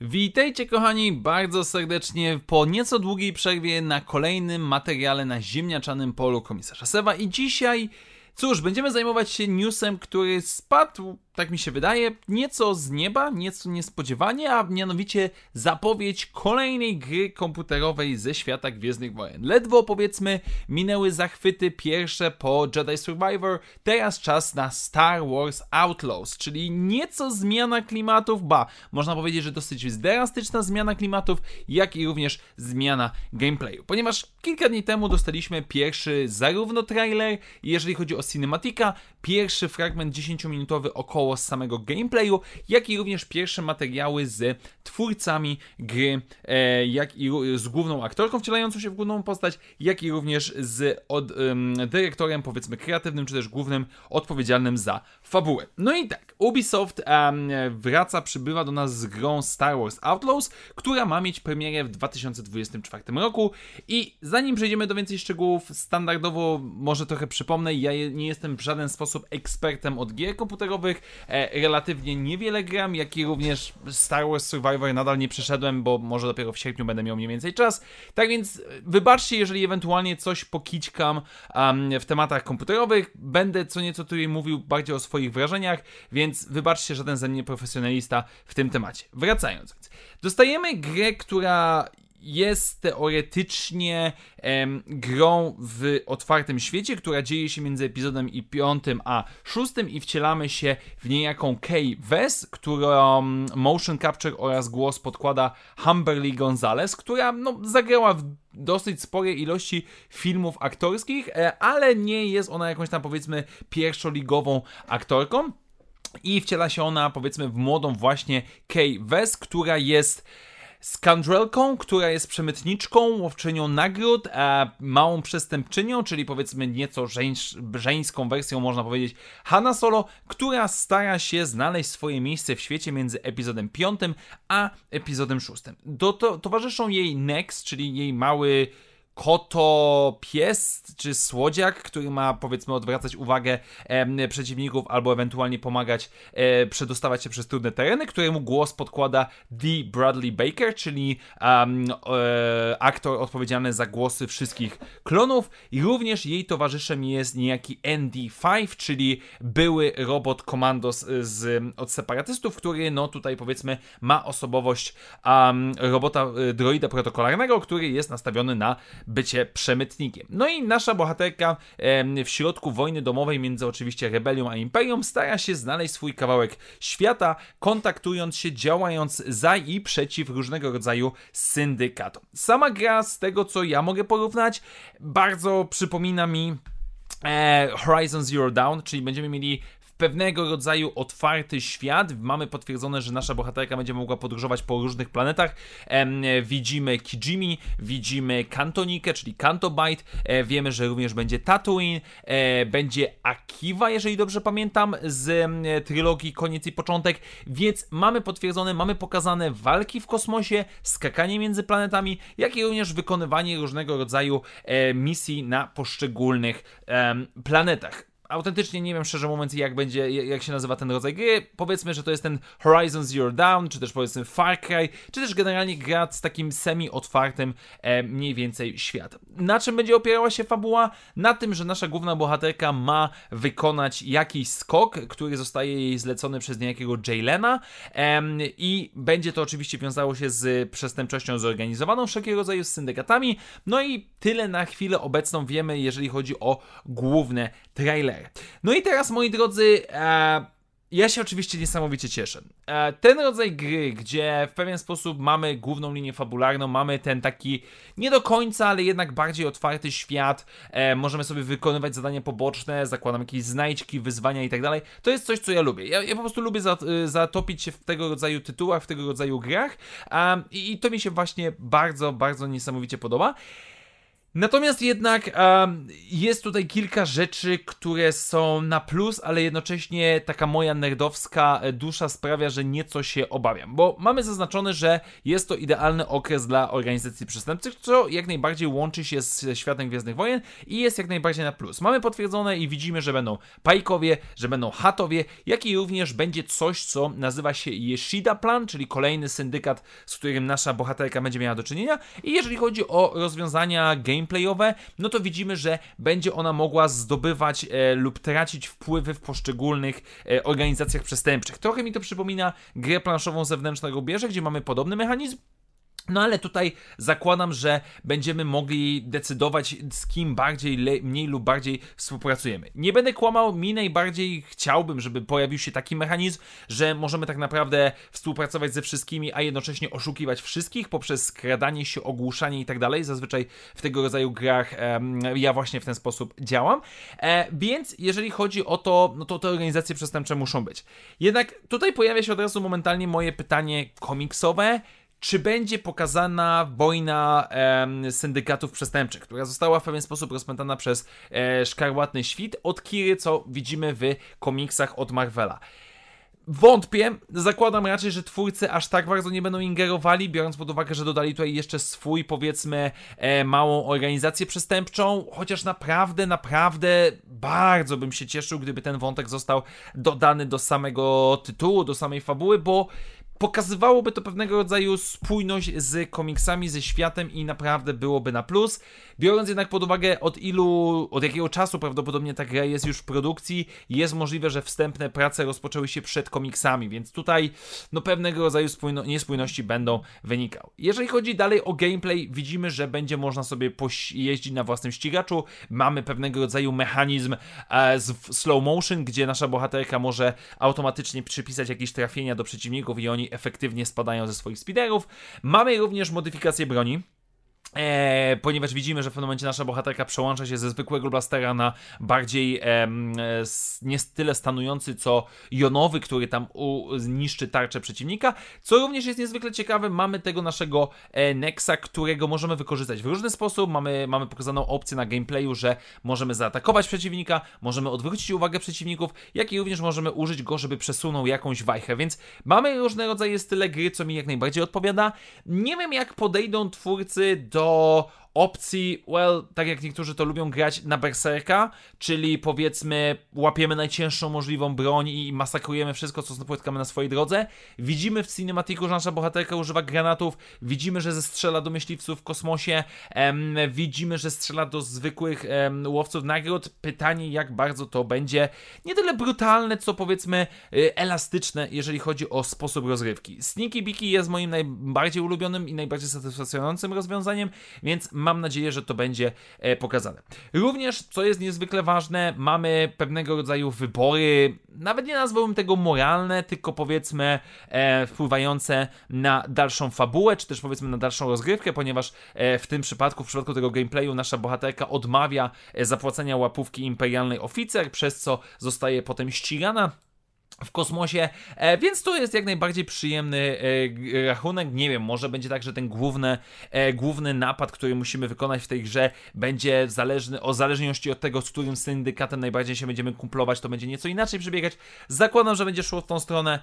Witajcie kochani bardzo serdecznie po nieco długiej przerwie na kolejnym materiale na ziemniaczanym polu komisarza Sewa. I dzisiaj cóż, będziemy zajmować się newsem, który spadł tak mi się wydaje, nieco z nieba, nieco niespodziewanie, a mianowicie zapowiedź kolejnej gry komputerowej ze świata Gwiezdnych Wojen. Ledwo powiedzmy minęły zachwyty pierwsze po Jedi Survivor, teraz czas na Star Wars Outlaws, czyli nieco zmiana klimatów, ba, można powiedzieć, że dosyć drastyczna zmiana klimatów, jak i również zmiana gameplayu, ponieważ kilka dni temu dostaliśmy pierwszy zarówno trailer, jeżeli chodzi o cinematika, pierwszy fragment 10-minutowy około z samego gameplayu, jak i również pierwsze materiały z twórcami gry, e, jak i z główną aktorką wcielającą się w główną postać, jak i również z od, dyrektorem, powiedzmy, kreatywnym, czy też głównym odpowiedzialnym za fabułę. No i tak, Ubisoft wraca, przybywa do nas z grą Star Wars Outlaws, która ma mieć premierę w 2024 roku i zanim przejdziemy do więcej szczegółów, standardowo może trochę przypomnę, ja nie jestem w żaden sposób ekspertem od gier komputerowych, relatywnie niewiele gram, jak i również Star Wars Survivor nadal nie przeszedłem, bo może dopiero w sierpniu będę miał mniej więcej czas. Tak więc e, wybaczcie, jeżeli ewentualnie coś pokićkam um, w tematach komputerowych. Będę co nieco tutaj mówił bardziej o swoich wrażeniach, więc wybaczcie, żaden ze mnie profesjonalista w tym temacie. Wracając. Dostajemy grę, która jest teoretycznie em, grą w otwartym świecie, która dzieje się między epizodem i piątym a szóstym i wcielamy się w niejaką Kay Wes, którą motion capture oraz głos podkłada Humberly Gonzalez, która no, zagrała w dosyć sporej ilości filmów aktorskich, e, ale nie jest ona jakąś tam powiedzmy pierwszoligową aktorką. I wciela się ona, powiedzmy, w młodą właśnie Kay Wes, która jest skandrelką, która jest przemytniczką, łowczynią nagród, a małą przestępczynią, czyli powiedzmy nieco żeńs żeńską wersją, można powiedzieć, Hanna Solo, która stara się znaleźć swoje miejsce w świecie między epizodem 5 a epizodem 6. Do, to, towarzyszą jej Nex, czyli jej mały koto pies czy słodziak, który ma powiedzmy odwracać uwagę e, przeciwników albo ewentualnie pomagać e, przedostawać się przez trudne tereny, któremu głos podkłada Dee Bradley Baker, czyli um, e, aktor odpowiedzialny za głosy wszystkich klonów. I również jej towarzyszem jest niejaki ND5, czyli były robot komandos z, od separatystów, który no tutaj powiedzmy ma osobowość um, robota e, droida protokolarnego, który jest nastawiony na bycie przemytnikiem. No i nasza bohaterka w środku wojny domowej między oczywiście rebelią a imperium stara się znaleźć swój kawałek świata, kontaktując się, działając za i przeciw różnego rodzaju syndykatom. Sama gra z tego co ja mogę porównać bardzo przypomina mi e, Horizon Zero Dawn, czyli będziemy mieli pewnego rodzaju otwarty świat. Mamy potwierdzone, że nasza bohaterka będzie mogła podróżować po różnych planetach. Widzimy Kijimi, widzimy Kantonikę, czyli Kantobite. E, wiemy, że również będzie Tatooine, e, będzie Akiva, jeżeli dobrze pamiętam, z trylogii Koniec i Początek. Więc mamy potwierdzone, mamy pokazane walki w kosmosie, skakanie między planetami, jak i również wykonywanie różnego rodzaju e, misji na poszczególnych planetach autentycznie nie wiem szczerze mówiąc jak będzie, jak się nazywa ten rodzaj gry. Powiedzmy, że to jest ten Horizon Zero Dawn, czy też powiedzmy Far Cry, czy też generalnie gra z takim semi-otwartym e, mniej więcej światem. Na czym będzie opierała się fabuła? Na tym, że nasza główna bohaterka ma wykonać jakiś skok, który zostaje jej zlecony przez niejakiego Jaylena e, i będzie to oczywiście wiązało się z przestępczością zorganizowaną, wszelkiego rodzaju z syndykatami. No i tyle na chwilę obecną wiemy, jeżeli chodzi o główne trailery. No i teraz, moi drodzy, e, ja się oczywiście niesamowicie cieszę. E, ten rodzaj gry, gdzie w pewien sposób mamy główną linię fabularną, mamy ten taki nie do końca, ale jednak bardziej otwarty świat, e, możemy sobie wykonywać zadania poboczne, zakładam jakieś znajdźki, wyzwania i tak dalej. To jest coś, co ja lubię. Ja, ja po prostu lubię e, zatopić się w tego rodzaju tytułach, w tego rodzaju grach i to mi się właśnie bardzo, bardzo niesamowicie podoba. Natomiast jednak um, jest tutaj kilka rzeczy, które są na plus, ale jednocześnie taka moja nerdowska dusza sprawia, że nieco się obawiam, bo mamy zaznaczone, że jest to idealny okres dla organizacji przestępczych, co jak najbardziej łączy się z światem Gwiezdnych Wojen i jest jak najbardziej na plus. Mamy potwierdzone i widzimy, że będą Pajkowie, że będą Hatowie, jak i również będzie coś, co nazywa się Yeshida Plan, czyli kolejny syndykat, z którym nasza bohaterka będzie miała do czynienia i jeżeli chodzi o rozwiązania game gameplayowe, no to widzimy, że będzie ona mogła zdobywać e, lub tracić wpływy w poszczególnych e, organizacjach przestępczych. Trochę mi to przypomina grę planszową zewnętrznego bierze, gdzie mamy podobny mechanizm, no ale tutaj zakładam, że będziemy mogli decydować z kim bardziej, mniej lub bardziej współpracujemy. Nie będę kłamał, mi najbardziej chciałbym, żeby pojawił się taki mechanizm, że możemy tak naprawdę współpracować ze wszystkimi, a jednocześnie oszukiwać wszystkich poprzez skradanie się, ogłuszanie i tak dalej. Zazwyczaj w tego rodzaju grach ja właśnie w ten sposób działam. E, więc jeżeli chodzi o to, no to te organizacje przestępcze muszą być. Jednak tutaj pojawia się od razu momentalnie moje pytanie komiksowe czy będzie pokazana wojna e, syndykatów przestępczych, która została w pewien sposób rozpętana przez e, szkarłatny świt od Kiry, co widzimy w komiksach od Marvela. Wątpię, zakładam raczej, że twórcy aż tak bardzo nie będą ingerowali, biorąc pod uwagę, że dodali tutaj jeszcze swój, powiedzmy, e, małą organizację przestępczą, chociaż naprawdę, naprawdę bardzo bym się cieszył, gdyby ten wątek został dodany do samego tytułu, do samej fabuły, bo pokazywałoby to pewnego rodzaju spójność z komiksami, ze światem i naprawdę byłoby na plus. Biorąc jednak pod uwagę od ilu, od jakiego czasu prawdopodobnie ta gra jest już w produkcji, jest możliwe, że wstępne prace rozpoczęły się przed komiksami, więc tutaj no pewnego rodzaju spójno, niespójności będą wynikały. Jeżeli chodzi dalej o gameplay, widzimy, że będzie można sobie jeździć na własnym ścigaczu, mamy pewnego rodzaju mechanizm e, z slow motion, gdzie nasza bohaterka może automatycznie przypisać jakieś trafienia do przeciwników i oni efektywnie spadają ze swoich speederów. Mamy również modyfikację broni. E, ponieważ widzimy, że w pewnym momencie nasza bohaterka przełącza się ze zwykłego blastera na bardziej e, nie tyle stanujący, co jonowy, który tam u, tarczę przeciwnika. Co również jest niezwykle ciekawe, mamy tego naszego e, Nexa, którego możemy wykorzystać w różny sposób. Mamy, mamy pokazaną opcję na gameplayu, że możemy zaatakować przeciwnika, możemy odwrócić uwagę przeciwników, jak i również możemy użyć go, żeby przesunął jakąś wajchę. Więc mamy różne rodzaje style gry, co mi jak najbardziej odpowiada. Nie wiem, jak podejdą twórcy do do opcji, well, tak jak niektórzy to lubią grać na berserka, czyli powiedzmy łapiemy najcięższą możliwą broń i masakrujemy wszystko, co spotkamy na swojej drodze. Widzimy w cinematiku, że nasza bohaterka używa granatów, widzimy, że zestrzela do myśliwców w kosmosie, em, widzimy, że strzela do zwykłych em, łowców nagród. Pytanie, jak bardzo to będzie nie tyle brutalne, co powiedzmy y, elastyczne, jeżeli chodzi o sposób rozrywki. Sneaky Biki jest moim najbardziej ulubionym i najbardziej satysfakcjonującym rozwiązaniem, więc mam nadzieję, że to będzie e, pokazane. Również, co jest niezwykle ważne, mamy pewnego rodzaju wybory, nawet nie nazwałbym tego moralne, tylko powiedzmy e, wpływające na dalszą fabułę, czy też powiedzmy na dalszą rozgrywkę, ponieważ e, w tym przypadku, w przypadku tego gameplayu, nasza bohaterka odmawia zapłacenia łapówki imperialnej oficer, przez co zostaje potem ścigana w kosmosie, e, więc to jest jak najbardziej przyjemny e, rachunek. Nie wiem, może będzie tak, że ten główny, e, główny napad, który musimy wykonać w tej grze, będzie zależny, o zależności od tego, z którym syndykatem najbardziej się będziemy kumplować, to będzie nieco inaczej przebiegać. Zakładam, że będzie szło w tą stronę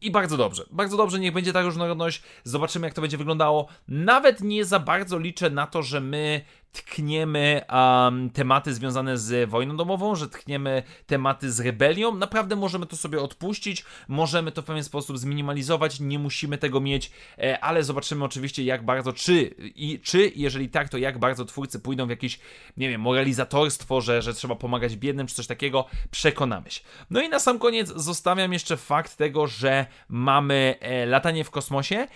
i bardzo dobrze. Bardzo dobrze, niech będzie ta różnorodność. Zobaczymy, jak to będzie wyglądało. Nawet nie za bardzo liczę na to, że my tkniemy um, tematy związane z wojną domową, że tkniemy tematy z rebelią. Naprawdę możemy to sobie odpuścić, możemy to w pewien sposób zminimalizować, nie musimy tego mieć, e, ale zobaczymy oczywiście jak bardzo, czy, i, czy jeżeli tak, to jak bardzo twórcy pójdą w jakieś, nie wiem, moralizatorstwo, że, że trzeba pomagać biednym, czy coś takiego, przekonamy się. No i na sam koniec zostawiam jeszcze fakt tego, że mamy e, latanie w kosmosie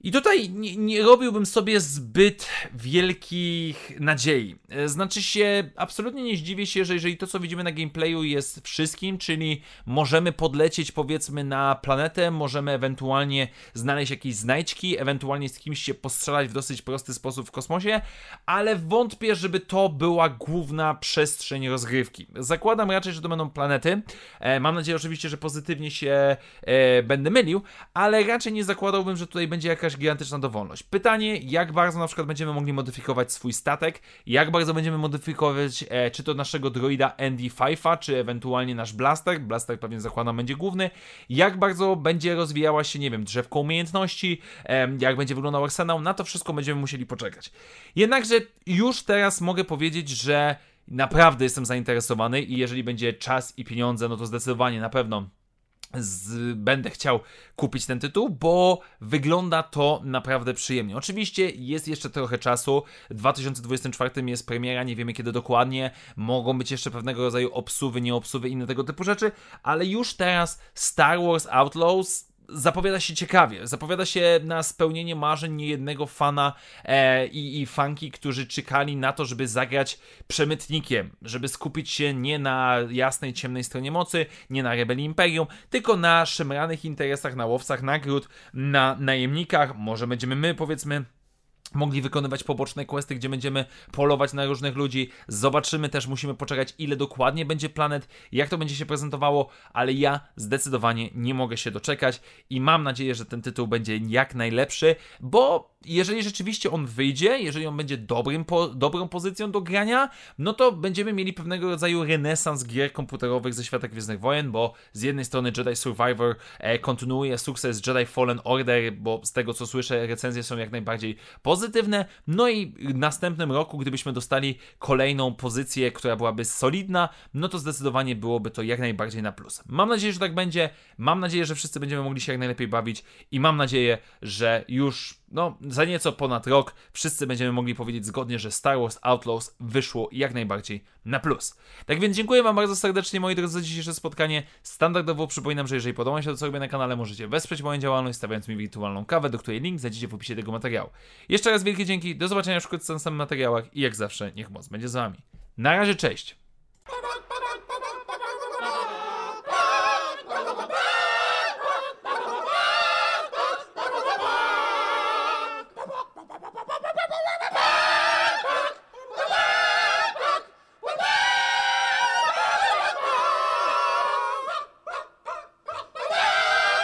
i tutaj nie, nie, robiłbym sobie zbyt wielkich nadziei. E, znaczy się, absolutnie nie zdziwię się, że jeżeli to, co widzimy na gameplayu jest wszystkim, czyli możemy podlecieć powiedzmy na planetę, możemy ewentualnie znaleźć jakieś znajdźki, ewentualnie z kimś się postrzelać w dosyć prosty sposób w kosmosie, ale wątpię, żeby to była główna przestrzeń rozgrywki. Zakładam raczej, że to będą planety. E, mam nadzieję oczywiście, że pozytywnie się e, będę mylił, ale raczej nie zakładałbym, że tutaj będzie jakaś jakaś gigantyczna dowolność. Pytanie, jak bardzo na przykład będziemy mogli modyfikować swój statek, jak bardzo będziemy modyfikować e, czy to naszego droida ND5, czy ewentualnie nasz blaster, blaster pewnie zakładam będzie główny, jak bardzo będzie rozwijała się, nie wiem, drzewko umiejętności, e, jak będzie wyglądał arsenał, na to wszystko będziemy musieli poczekać. Jednakże już teraz mogę powiedzieć, że naprawdę jestem zainteresowany i jeżeli będzie czas i pieniądze, no to zdecydowanie na pewno z, będę chciał kupić ten tytuł, bo wygląda to naprawdę przyjemnie. Oczywiście jest jeszcze trochę czasu. W 2024 jest premiera, nie wiemy kiedy dokładnie. Mogą być jeszcze pewnego rodzaju obsuwy, nieobsuwy, inne tego typu rzeczy, ale już teraz Star Wars Outlaws zapowiada się ciekawie. Zapowiada się na spełnienie marzeń niejednego fana e, i, i fanki, którzy czekali na to, żeby zagrać przemytnikiem, żeby skupić się nie na jasnej, ciemnej stronie mocy, nie na rebelii Imperium, tylko na szemranych interesach, na łowcach nagród, na najemnikach. Może będziemy my, powiedzmy, mogli wykonywać poboczne questy, gdzie będziemy polować na różnych ludzi. Zobaczymy też, musimy poczekać, ile dokładnie będzie planet, jak to będzie się prezentowało, ale ja zdecydowanie nie mogę się doczekać i mam nadzieję, że ten tytuł będzie jak najlepszy, bo jeżeli rzeczywiście on wyjdzie, jeżeli on będzie dobrym po, dobrą pozycją do grania, no to będziemy mieli pewnego rodzaju renesans gier komputerowych ze świata Gwiezdnych Wojen, bo z jednej strony Jedi Survivor e, kontynuuje sukces Jedi Fallen Order, bo z tego co słyszę recenzje są jak najbardziej pozytywne, no i w następnym roku, gdybyśmy dostali kolejną pozycję, która byłaby solidna, no to zdecydowanie byłoby to jak najbardziej na plus. Mam nadzieję, że tak będzie, mam nadzieję, że wszyscy będziemy mogli się jak najlepiej bawić i mam nadzieję, że już no, za nieco ponad rok wszyscy będziemy mogli powiedzieć zgodnie, że Star Wars Outlaws wyszło jak najbardziej na plus. Tak więc dziękuję Wam bardzo serdecznie, moi drodzy, za dzisiejsze spotkanie. Standardowo przypominam, że jeżeli podoba się to, co robię na kanale, możecie wesprzeć moją działalność, stawiając mi wirtualną kawę, do której link znajdziecie w opisie tego materiału. Jeszcze raz wielkie dzięki, do zobaczenia wkrótce w następnych materiałach i jak zawsze, niech moc będzie z Wami. Na razie, cześć!